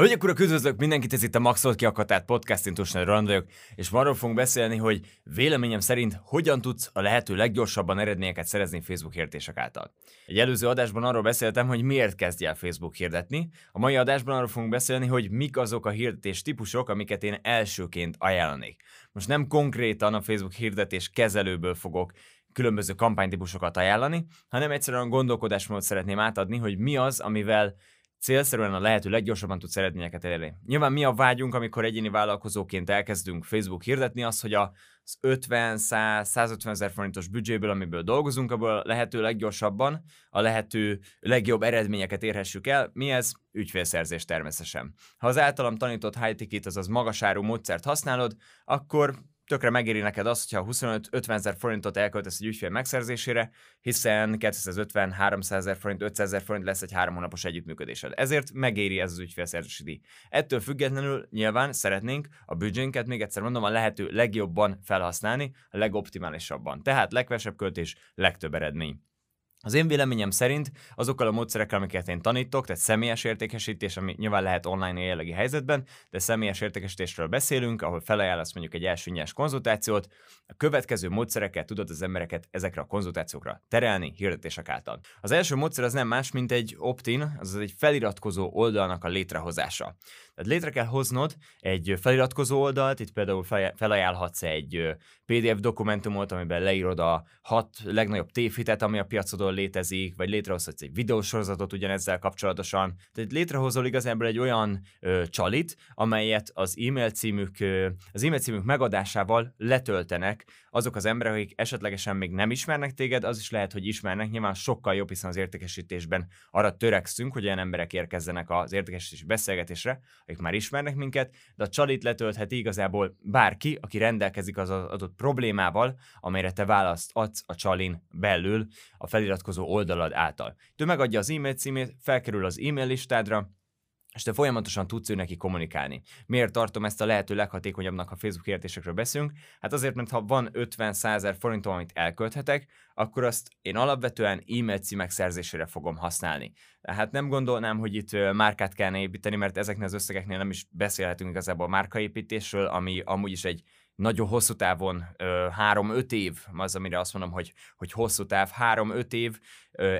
Hölgyek, urak, üdvözlök mindenkit, ez itt a Maxolt Kiakatárt podcast, én Tusnál Roland vagyok, és arról fogunk beszélni, hogy véleményem szerint hogyan tudsz a lehető leggyorsabban eredményeket szerezni Facebook hirdetések által. Egy előző adásban arról beszéltem, hogy miért kezdj el Facebook hirdetni. A mai adásban arról fogunk beszélni, hogy mik azok a hirdetés típusok, amiket én elsőként ajánlanék. Most nem konkrétan a Facebook hirdetés kezelőből fogok különböző kampánytípusokat ajánlani, hanem egyszerűen gondolkodásmódot szeretném átadni, hogy mi az, amivel célszerűen a lehető leggyorsabban tudsz eredményeket elérni. Nyilván mi a vágyunk, amikor egyéni vállalkozóként elkezdünk Facebook hirdetni, az, hogy az 50-100-150 ezer forintos büdzséből, amiből dolgozunk, abból a lehető leggyorsabban, a lehető legjobb eredményeket érhessük el. Mi ez? Ügyfélszerzés természetesen. Ha az általam tanított high ticket, azaz magasárú módszert használod, akkor tökre megéri neked az, hogyha 25-50 ezer forintot elköltesz egy ügyfél megszerzésére, hiszen 250-300 ezer forint, 500 ezer forint lesz egy három hónapos együttműködésed. Ezért megéri ez az ügyfélszerzési díj. Ettől függetlenül nyilván szeretnénk a büdzsénket, még egyszer mondom, a lehető legjobban felhasználni, a legoptimálisabban. Tehát legkevesebb költés, legtöbb eredmény. Az én véleményem szerint azokkal a módszerekkel, amiket én tanítok, tehát személyes értékesítés, ami nyilván lehet online a jelenlegi helyzetben, de személyes értékesítésről beszélünk, ahol felajánlasz mondjuk egy első nyers konzultációt, a következő módszerekkel tudod az embereket ezekre a konzultációkra terelni hirdetések által. Az első módszer az nem más, mint egy opt-in, azaz egy feliratkozó oldalnak a létrehozása. Tehát létre kell hoznod egy feliratkozó oldalt, itt például felajánlhatsz egy PDF dokumentumot, amiben leírod a hat legnagyobb tévhitet, ami a piacodon létezik, vagy létrehozhatsz egy videósorozatot ugyanezzel kapcsolatosan. Tehát létrehozol igazából egy olyan ö, csalit, amelyet az e-mail címük, ö, az e-mail címük megadásával letöltenek azok az emberek, akik esetlegesen még nem ismernek téged, az is lehet, hogy ismernek, nyilván sokkal jobb, hiszen az értékesítésben arra törekszünk, hogy olyan emberek érkezzenek az értékesítési beszélgetésre, akik már ismernek minket, de a csalit letöltheti igazából bárki, aki rendelkezik az adott problémával, amelyre te választ adsz a csalin belül a feliratkozó oldalad által. Ő megadja az e-mail címét, felkerül az e-mail listádra, és te folyamatosan tudsz ő neki kommunikálni. Miért tartom ezt a lehető leghatékonyabbnak, ha Facebook értésekről beszélünk? Hát azért, mert ha van 50-100 ezer forintom, amit elkölthetek, akkor azt én alapvetően e-mail címek szerzésére fogom használni. Tehát nem gondolnám, hogy itt márkát kellene építeni, mert ezeknél az összegeknél nem is beszélhetünk igazából márkaépítésről, ami amúgy is egy nagyon hosszú távon, három-öt év, az, amire azt mondom, hogy, hogy hosszú táv, három-öt év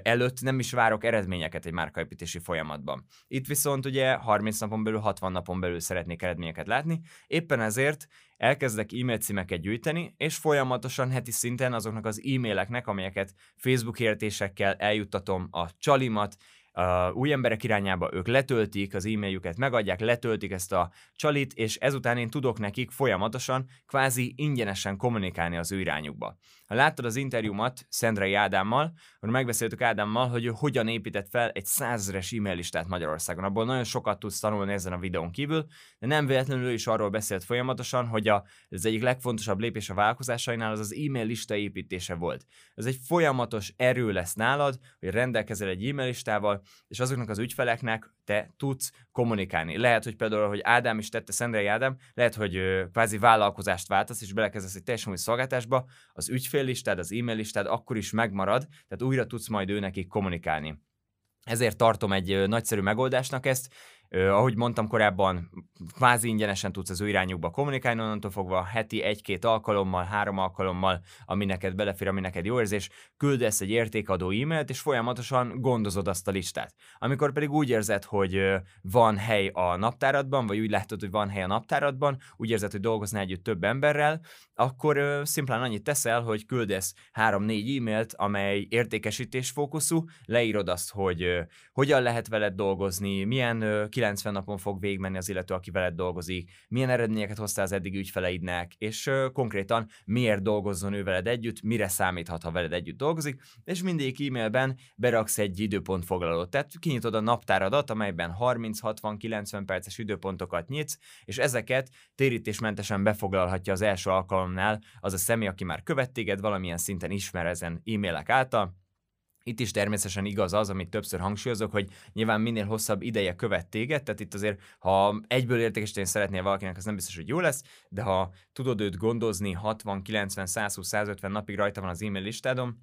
előtt nem is várok eredményeket egy márkaépítési folyamatban. Itt viszont ugye 30 napon belül, 60 napon belül szeretnék eredményeket látni, éppen ezért elkezdek e-mail címeket gyűjteni, és folyamatosan heti szinten azoknak az e-maileknek, amelyeket Facebook értésekkel eljuttatom a csalimat, uh, új emberek irányába, ők letöltik az e-mailjüket, megadják, letöltik ezt a csalit, és ezután én tudok nekik folyamatosan, kvázi ingyenesen kommunikálni az ő irányukba. Ha láttad az interjúmat Szendrei Ádámmal, akkor megbeszéltük Ádámmal, hogy ő hogyan épített fel egy százeres e-mail listát Magyarországon. Abból nagyon sokat tudsz tanulni ezen a videón kívül, de nem véletlenül is arról beszélt folyamatosan, hogy a, ez egyik legfontosabb lépés a vállalkozásainál az az e-mail lista építése volt. Ez egy folyamatos erő lesz nálad, hogy rendelkezel egy e-mail listával, és azoknak az ügyfeleknek te tudsz kommunikálni. Lehet, hogy például, hogy Ádám is tette, Szendrei Ádám, lehet, hogy kvázi vállalkozást váltasz, és belekezdesz egy teljesen új szolgáltásba, az ügyféllistád, az e-mail listád akkor is megmarad, tehát újra tudsz majd ő kommunikálni. Ezért tartom egy nagyszerű megoldásnak ezt, ahogy mondtam korábban, kvázi ingyenesen tudsz az ő irányukba kommunikálni, onnantól fogva heti egy-két alkalommal, három alkalommal, ami neked belefér, ami neked jó érzés, küldesz egy értékadó e-mailt, és folyamatosan gondozod azt a listát. Amikor pedig úgy érzed, hogy van hely a naptáradban, vagy úgy látod, hogy van hely a naptáradban, úgy érzed, hogy dolgoznál együtt több emberrel, akkor szimplán annyit teszel, hogy küldesz három-négy e-mailt, amely értékesítés fókuszú, leírod azt, hogy hogyan lehet veled dolgozni, milyen 90 napon fog végigmenni az illető, aki veled dolgozik, milyen eredményeket hoztál az eddig ügyfeleidnek, és konkrétan miért dolgozzon ő veled együtt, mire számíthat, ha veled együtt dolgozik, és mindig e-mailben beraksz egy időpontfoglalót. Tehát kinyitod a naptáradat, amelyben 30-60-90 perces időpontokat nyitsz, és ezeket térítésmentesen befoglalhatja az első alkalomnál az a személy, aki már követ téged, valamilyen szinten ismer ezen e-mailek által, itt is természetesen igaz az, amit többször hangsúlyozok, hogy nyilván minél hosszabb ideje követ téged, tehát itt azért, ha egyből értékesíteni szeretnél valakinek, az nem biztos, hogy jó lesz, de ha tudod őt gondozni 60, 90, 120, 150 napig rajta van az e-mail listádon,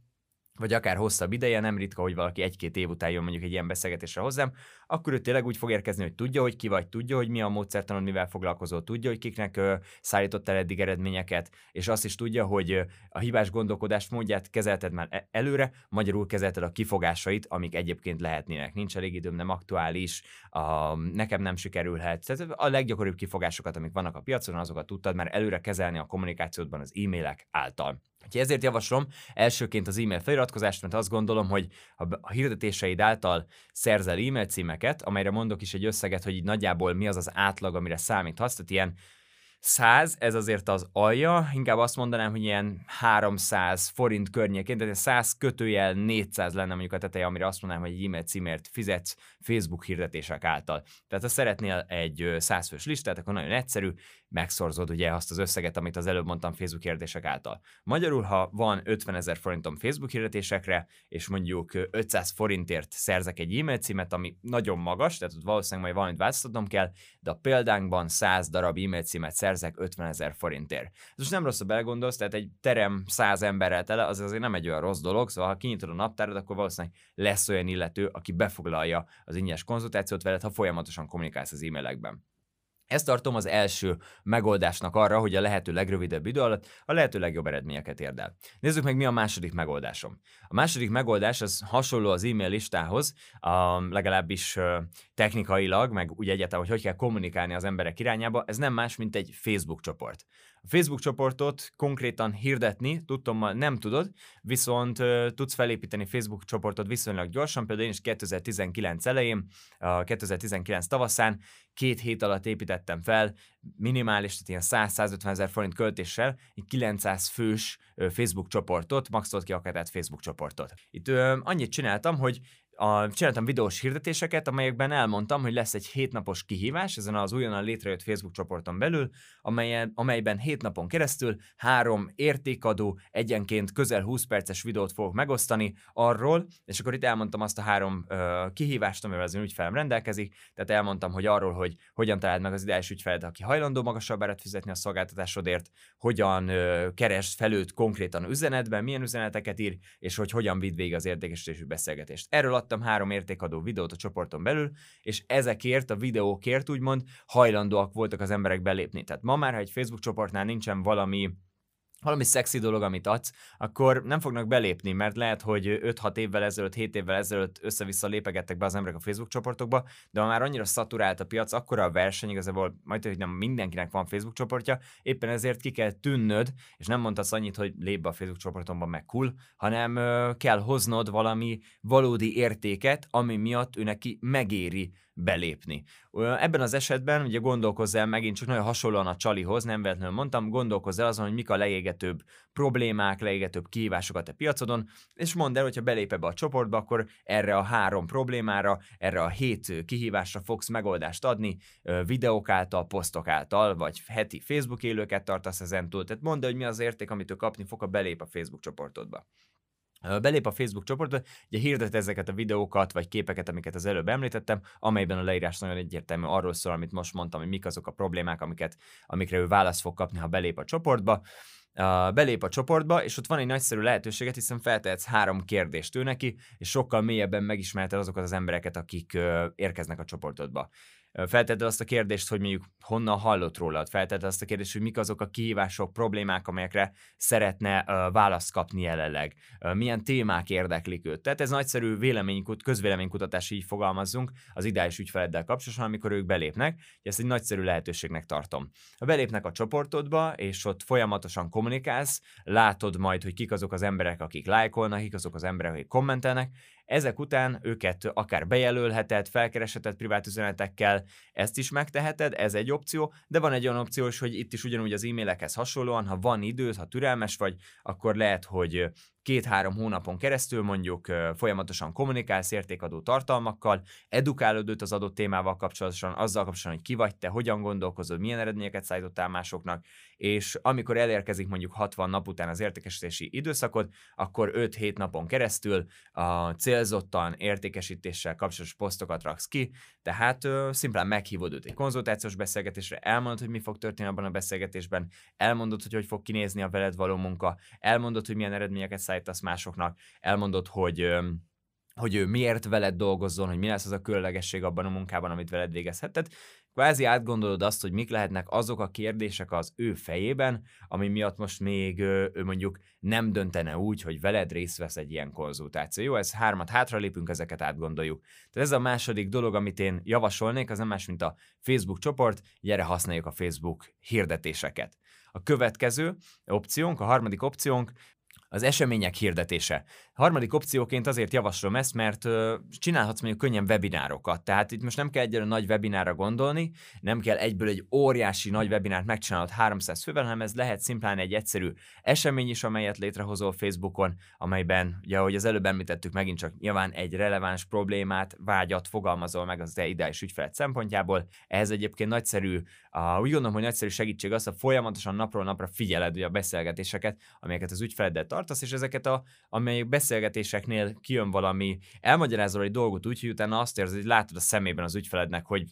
vagy akár hosszabb ideje, nem ritka, hogy valaki egy-két év után jön mondjuk egy ilyen beszélgetésre hozzám, akkor ő tényleg úgy fog érkezni, hogy tudja, hogy ki vagy, tudja, hogy mi a módszertanod, mivel foglalkozol, tudja, hogy kiknek ö, szállított el eddig eredményeket, és azt is tudja, hogy a hibás gondolkodás módját kezelted már e- előre, magyarul kezelted a kifogásait, amik egyébként lehetnének. Nincs elég időm, nem aktuális, a, nekem nem sikerülhet. Tehát a leggyakoribb kifogásokat, amik vannak a piacon, azokat tudtad már előre kezelni a kommunikációdban az e-mailek által. Úgyhogy ezért javaslom elsőként az e-mail feliratkozást, mert azt gondolom, hogy a hirdetéseid által szerzel e-mail címeket, amelyre mondok is egy összeget, hogy így nagyjából mi az az átlag, amire számíthatsz, tehát ilyen 100, ez azért az alja, inkább azt mondanám, hogy ilyen 300 forint környékén, tehát 100 kötőjel 400 lenne mondjuk a teteje, amire azt mondanám, hogy egy e-mail címért fizetsz Facebook hirdetések által. Tehát ha szeretnél egy 100 fős listát, akkor nagyon egyszerű, megszorzod ugye azt az összeget, amit az előbb mondtam Facebook hirdetések által. Magyarul, ha van 50 ezer forintom Facebook hirdetésekre, és mondjuk 500 forintért szerzek egy e-mail címet, ami nagyon magas, tehát valószínűleg majd valamit változtatnom kell, de a példánkban 100 darab e-mail címet szerzek 50 ezer forintért. Ez most nem rossz, ha belgondolsz, tehát egy terem 100 emberrel tele, az azért nem egy olyan rossz dolog, szóval ha kinyitod a naptárad, akkor valószínűleg lesz olyan illető, aki befoglalja az ingyenes konzultációt veled, ha folyamatosan kommunikálsz az e-mailekben. Ezt tartom az első megoldásnak arra, hogy a lehető legrövidebb idő alatt a lehető legjobb eredményeket érd el. Nézzük meg, mi a második megoldásom. A második megoldás az hasonló az e-mail listához, a, legalábbis technikailag, meg úgy egyáltalán, hogy hogy kell kommunikálni az emberek irányába, ez nem más, mint egy Facebook csoport. Facebook csoportot konkrétan hirdetni, tudtommal nem tudod, viszont uh, tudsz felépíteni Facebook csoportot viszonylag gyorsan, például én is 2019 elején, uh, 2019 tavaszán két hét alatt építettem fel, minimális, tehát ilyen 100-150 ezer forint költéssel, egy 900 fős Facebook csoportot, maxolt ki akár Facebook csoportot. Itt uh, annyit csináltam, hogy a, csináltam videós hirdetéseket, amelyekben elmondtam, hogy lesz egy hétnapos kihívás ezen az újonnan létrejött Facebook csoporton belül, amelyen, amelyben hét napon keresztül három értékadó, egyenként közel 20 perces videót fogok megosztani arról, és akkor itt elmondtam azt a három ö, kihívást, amivel az ügyfelem rendelkezik, tehát elmondtam, hogy arról, hogy hogyan találd meg az ideális ügyfelet, aki hajlandó magasabb árat fizetni a szolgáltatásodért, hogyan ö, keresd felőtt konkrétan üzenetben, milyen üzeneteket ír, és hogy hogyan vidd végig az értékesítésű beszélgetést. Erről adtam három értékadó videót a csoporton belül, és ezekért a videókért úgymond hajlandóak voltak az emberek belépni. Tehát ma már, ha egy Facebook csoportnál nincsen valami valami szexi dolog, amit adsz, akkor nem fognak belépni, mert lehet, hogy 5-6 évvel ezelőtt, 7 évvel ezelőtt össze-vissza lépegettek be az emberek a Facebook csoportokba, de már annyira szaturált a piac, akkor a verseny igazából majd, hogy nem mindenkinek van Facebook csoportja, éppen ezért ki kell tűnnöd, és nem mondtasz annyit, hogy lép be a Facebook csoportomban meg cool, hanem kell hoznod valami valódi értéket, ami miatt ő neki megéri belépni. Ebben az esetben ugye gondolkozz el megint csak nagyon hasonlóan a csalihoz, nem véletlenül mondtam, gondolkozz el azon, hogy mik a leégetőbb problémák, leégetőbb kihívásokat a piacodon, és mondd el, hogyha belép ebbe a csoportba, akkor erre a három problémára, erre a hét kihívásra fogsz megoldást adni, videók által, posztok által, vagy heti Facebook élőket tartasz ezen túl. Tehát mondd el, hogy mi az érték, amit ő kapni fog, ha belép a Facebook csoportodba. Belép a Facebook csoportba, ugye hirdet ezeket a videókat vagy képeket, amiket az előbb említettem, amelyben a leírás nagyon egyértelmű arról szól, amit most mondtam, hogy mik azok a problémák, amiket, amikre ő választ fog kapni, ha belép a csoportba. Belép a csoportba, és ott van egy nagyszerű lehetőséget, hiszen feltehetsz három kérdést ő neki, és sokkal mélyebben megismerted azokat az embereket, akik érkeznek a csoportodba. Feltette azt a kérdést, hogy mondjuk honnan hallott rólad, feltette azt a kérdést, hogy mik azok a kihívások, problémák, amelyekre szeretne választ kapni jelenleg, milyen témák érdeklik őt. Tehát ez nagyszerű véleménykut, közvéleménykutatás, így fogalmazzunk, az ideális ügyfeleddel kapcsolatosan, amikor ők belépnek, ezt egy nagyszerű lehetőségnek tartom. Ha belépnek a csoportodba, és ott folyamatosan kommunikálsz, látod majd, hogy kik azok az emberek, akik lájkolnak, kik azok az emberek, akik kommentelnek, ezek után őket akár bejelölheted, felkeresheted privát üzenetekkel, ezt is megteheted, ez egy opció, de van egy olyan opció is, hogy itt is ugyanúgy az e-mailekhez hasonlóan, ha van időd, ha türelmes vagy, akkor lehet, hogy két-három hónapon keresztül mondjuk folyamatosan kommunikálsz értékadó tartalmakkal, edukálod az adott témával kapcsolatosan, azzal kapcsolatosan, hogy ki vagy te, hogyan gondolkozod, milyen eredményeket szállítottál másoknak, és amikor elérkezik mondjuk 60 nap után az értékesítési időszakod, akkor 5-7 napon keresztül a célzottan értékesítéssel kapcsolatos posztokat raksz ki, tehát ö, szimplán meghívod őt egy konzultációs beszélgetésre, elmondod, hogy mi fog történni abban a beszélgetésben, elmondod, hogy hogy fog kinézni a veled való munka, elmondod, hogy milyen eredményeket szállítasz másoknak, elmondod, hogy hogy ő miért veled dolgozzon, hogy mi lesz az a különlegesség abban a munkában, amit veled végezhet. Tehát kvázi átgondolod azt, hogy mik lehetnek azok a kérdések az ő fejében, ami miatt most még ő mondjuk nem döntene úgy, hogy veled részt vesz egy ilyen konzultáció. Jó, ez hármat hátralépünk, ezeket átgondoljuk. Tehát ez a második dolog, amit én javasolnék, az nem más, mint a Facebook csoport, gyere használjuk a Facebook hirdetéseket. A következő opciónk, a harmadik opciónk az események hirdetése. Harmadik opcióként azért javaslom ezt, mert ö, csinálhatsz mondjuk könnyen webinárokat. Tehát itt most nem kell egyre nagy webinára gondolni, nem kell egyből egy óriási nagy webinárt megcsinálnod 300 fővel, hanem ez lehet szimplán egy egyszerű esemény is, amelyet létrehozol Facebookon, amelyben, ugye, ahogy az előbb említettük, megint csak nyilván egy releváns problémát, vágyat fogalmazol meg az te ideális ügyfeled szempontjából. Ehhez egyébként nagyszerű, uh, úgy gondolom, hogy nagyszerű segítség az, hogy folyamatosan napról napra figyeled ugye, a beszélgetéseket, amelyeket az ügyfeleddel tartasz, és ezeket a, amelyek beszélgetéseknél kijön valami, elmagyarázol egy dolgot úgy, hogy utána azt érzed, hogy látod a szemében az ügyfelednek, hogy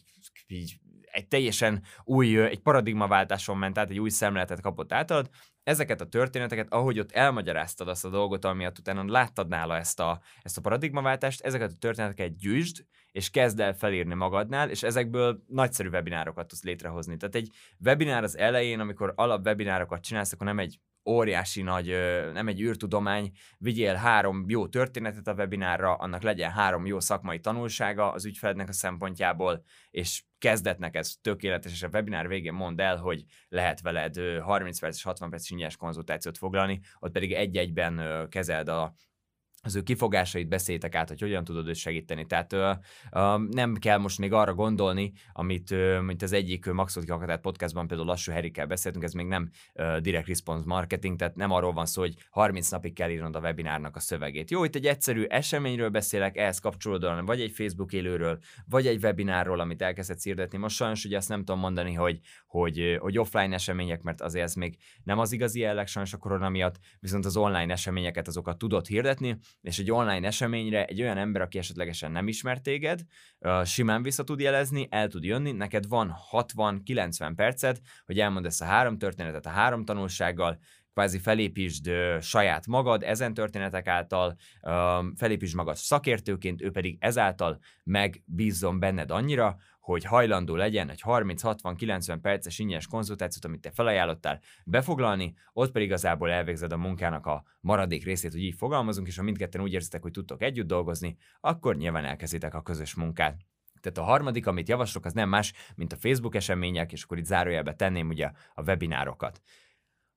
így egy teljesen új, egy paradigmaváltáson ment át, egy új szemléletet kapott általad, ezeket a történeteket, ahogy ott elmagyaráztad azt a dolgot, amiatt utána láttad nála ezt a, ezt a paradigmaváltást, ezeket a történeteket gyűjtsd, és kezd el felírni magadnál, és ezekből nagyszerű webinárokat tudsz létrehozni. Tehát egy webinár az elején, amikor alap webinárokat csinálsz, akkor nem egy óriási nagy, nem egy űrtudomány, vigyél három jó történetet a webinárra, annak legyen három jó szakmai tanulsága az ügyfelednek a szempontjából, és kezdetnek ez tökéletes, és a webinár végén mondd el, hogy lehet veled 30 perc és 60 perc ingyenes konzultációt foglalni, ott pedig egy-egyben kezeld a az ő kifogásait beszéltek át, hogy hogyan tudod őt segíteni. Tehát ö, ö, nem kell most még arra gondolni, amit ö, mint az egyik Maxot Kiakatát podcastban például Lassú Herikkel beszéltünk, ez még nem ö, direct response marketing, tehát nem arról van szó, hogy 30 napig kell írnod a webinárnak a szövegét. Jó, itt egy egyszerű eseményről beszélek, ehhez kapcsolódóan vagy egy Facebook élőről, vagy egy webinárról, amit elkezdett hirdetni. Most sajnos ugye azt nem tudom mondani, hogy, hogy, hogy offline események, mert azért ez még nem az igazi jelleg sajnos a korona miatt, viszont az online eseményeket azokat tudod hirdetni, és egy online eseményre egy olyan ember, aki esetlegesen nem ismer téged, simán vissza tud jelezni, el tud jönni, neked van 60-90 perced, hogy elmond ezt a három történetet a három tanulsággal, kvázi felépítsd saját magad ezen történetek által, felépítsd magad szakértőként, ő pedig ezáltal megbízzon benned annyira, hogy hajlandó legyen egy 30-60-90 perces ingyenes konzultációt, amit te felajánlottál befoglalni, ott pedig igazából elvégzed a munkának a maradék részét, hogy így fogalmazunk, és ha mindketten úgy érzitek, hogy tudtok együtt dolgozni, akkor nyilván elkezditek a közös munkát. Tehát a harmadik, amit javaslok, az nem más, mint a Facebook események, és akkor itt zárójelbe tenném ugye a webinárokat.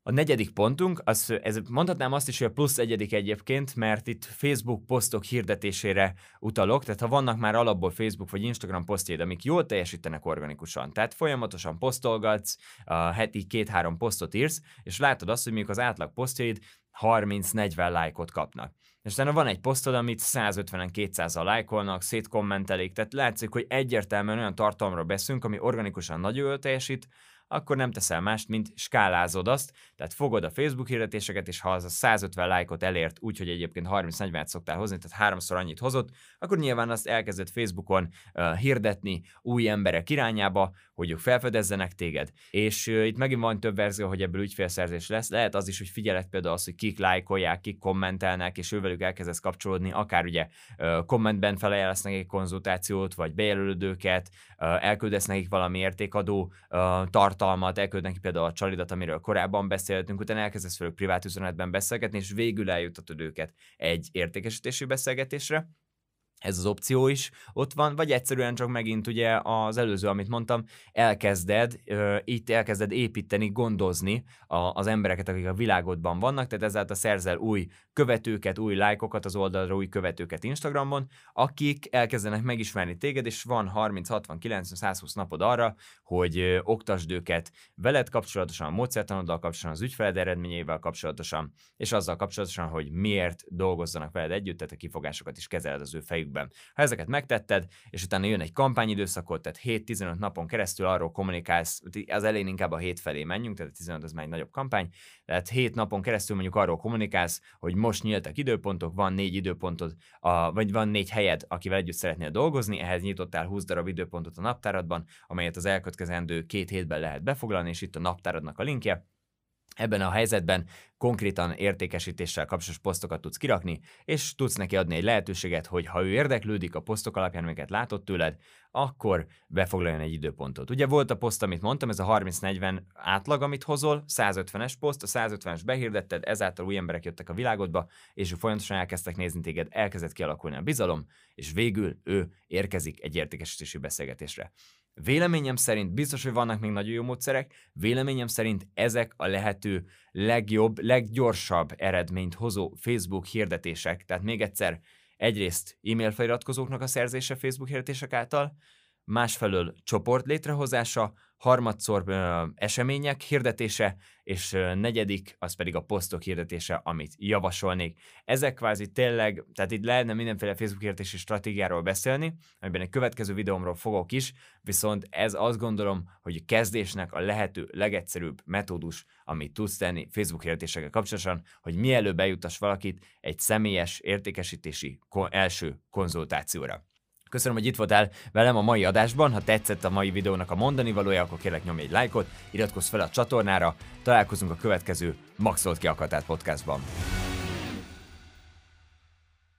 A negyedik pontunk, az, ez, mondhatnám azt is, hogy a plusz egyedik egyébként, mert itt Facebook posztok hirdetésére utalok, tehát ha vannak már alapból Facebook vagy Instagram posztjaid, amik jól teljesítenek organikusan, tehát folyamatosan posztolgatsz, a heti két-három posztot írsz, és látod azt, hogy mondjuk az átlag posztjaid 30-40 lájkot kapnak. És utána van egy posztod, amit 150-en 200-al lájkolnak, szétkommentelik, tehát látszik, hogy egyértelműen olyan tartalomról beszélünk, ami organikusan nagyon jól teljesít, akkor nem teszel mást, mint skálázod azt, tehát fogod a Facebook hirdetéseket, és ha az a 150 lájkot elért, úgyhogy egyébként 30-40-et szoktál hozni, tehát háromszor annyit hozott, akkor nyilván azt elkezded Facebookon uh, hirdetni új emberek irányába, hogy ők felfedezzenek téged. És uh, itt megint van több verzió, hogy ebből ügyfélszerzés lesz. Lehet az is, hogy figyeled például azt, hogy kik lájkolják, kik kommentelnek, és ővelük elkezdesz kapcsolódni, akár ugye uh, kommentben felajánlasz nekik konzultációt, vagy bejelölöd őket, uh, elküldesz nekik valami értékadó uh, tartalmat, elküld neki például a csalidat, amiről korábban beszéltünk, utána elkezdesz velük privát üzenetben beszélgetni, és végül eljutatod őket egy értékesítési beszélgetésre, ez az opció is ott van, vagy egyszerűen csak megint ugye az előző, amit mondtam, elkezded, itt elkezded építeni, gondozni az embereket, akik a világodban vannak, tehát ezáltal szerzel új követőket, új lájkokat az oldalra, új követőket Instagramon, akik elkezdenek megismerni téged, és van 30, 60, 90, 120 napod arra, hogy oktasd őket veled kapcsolatosan, a módszertanoddal kapcsolatosan, az ügyfeled eredményeivel kapcsolatosan, és azzal kapcsolatosan, hogy miért dolgozzanak veled együtt, tehát a kifogásokat is kezeled az ő fejük fejükben. Ha ezeket megtetted, és utána jön egy kampányidőszakot, tehát 7-15 napon keresztül arról kommunikálsz, az elején inkább a hét felé menjünk, tehát a 15 az már egy nagyobb kampány, tehát 7 napon keresztül mondjuk arról kommunikálsz, hogy most nyíltak időpontok, van négy időpontod, a, vagy van négy helyed, akivel együtt szeretnél dolgozni, ehhez nyitottál 20 darab időpontot a naptáradban, amelyet az elkövetkezendő két hétben lehet befoglalni, és itt a naptáradnak a linkje Ebben a helyzetben konkrétan értékesítéssel kapcsolatos posztokat tudsz kirakni, és tudsz neki adni egy lehetőséget, hogy ha ő érdeklődik a posztok alapján, amiket látott tőled, akkor befoglaljon egy időpontot. Ugye volt a poszt, amit mondtam, ez a 30-40 átlag, amit hozol, 150-es poszt, a 150-es behirdetted, ezáltal új emberek jöttek a világodba, és ő folyamatosan elkezdtek nézni téged, elkezdett kialakulni a bizalom, és végül ő érkezik egy értékesítési beszélgetésre. Véleményem szerint biztos, hogy vannak még nagyon jó módszerek, véleményem szerint ezek a lehető legjobb, leggyorsabb eredményt hozó Facebook hirdetések. Tehát még egyszer, egyrészt e-mail feliratkozóknak a szerzése Facebook hirdetések által, másfelől csoport létrehozása, harmadszor ö, események hirdetése, és ö, negyedik, az pedig a posztok hirdetése, amit javasolnék. Ezek kvázi tényleg, tehát itt lehetne mindenféle Facebook hirdetési stratégiáról beszélni, amiben egy következő videómról fogok is, viszont ez azt gondolom, hogy a kezdésnek a lehető legegyszerűbb metódus, amit tudsz tenni Facebook hirdetésekkel kapcsolatosan, hogy mielőbb eljutass valakit egy személyes értékesítési ko- első konzultációra. Köszönöm, hogy itt voltál velem a mai adásban. Ha tetszett a mai videónak a mondani valója, akkor kérlek nyomj egy lájkot, iratkozz fel a csatornára, találkozunk a következő Maxolt ki akatát podcastban.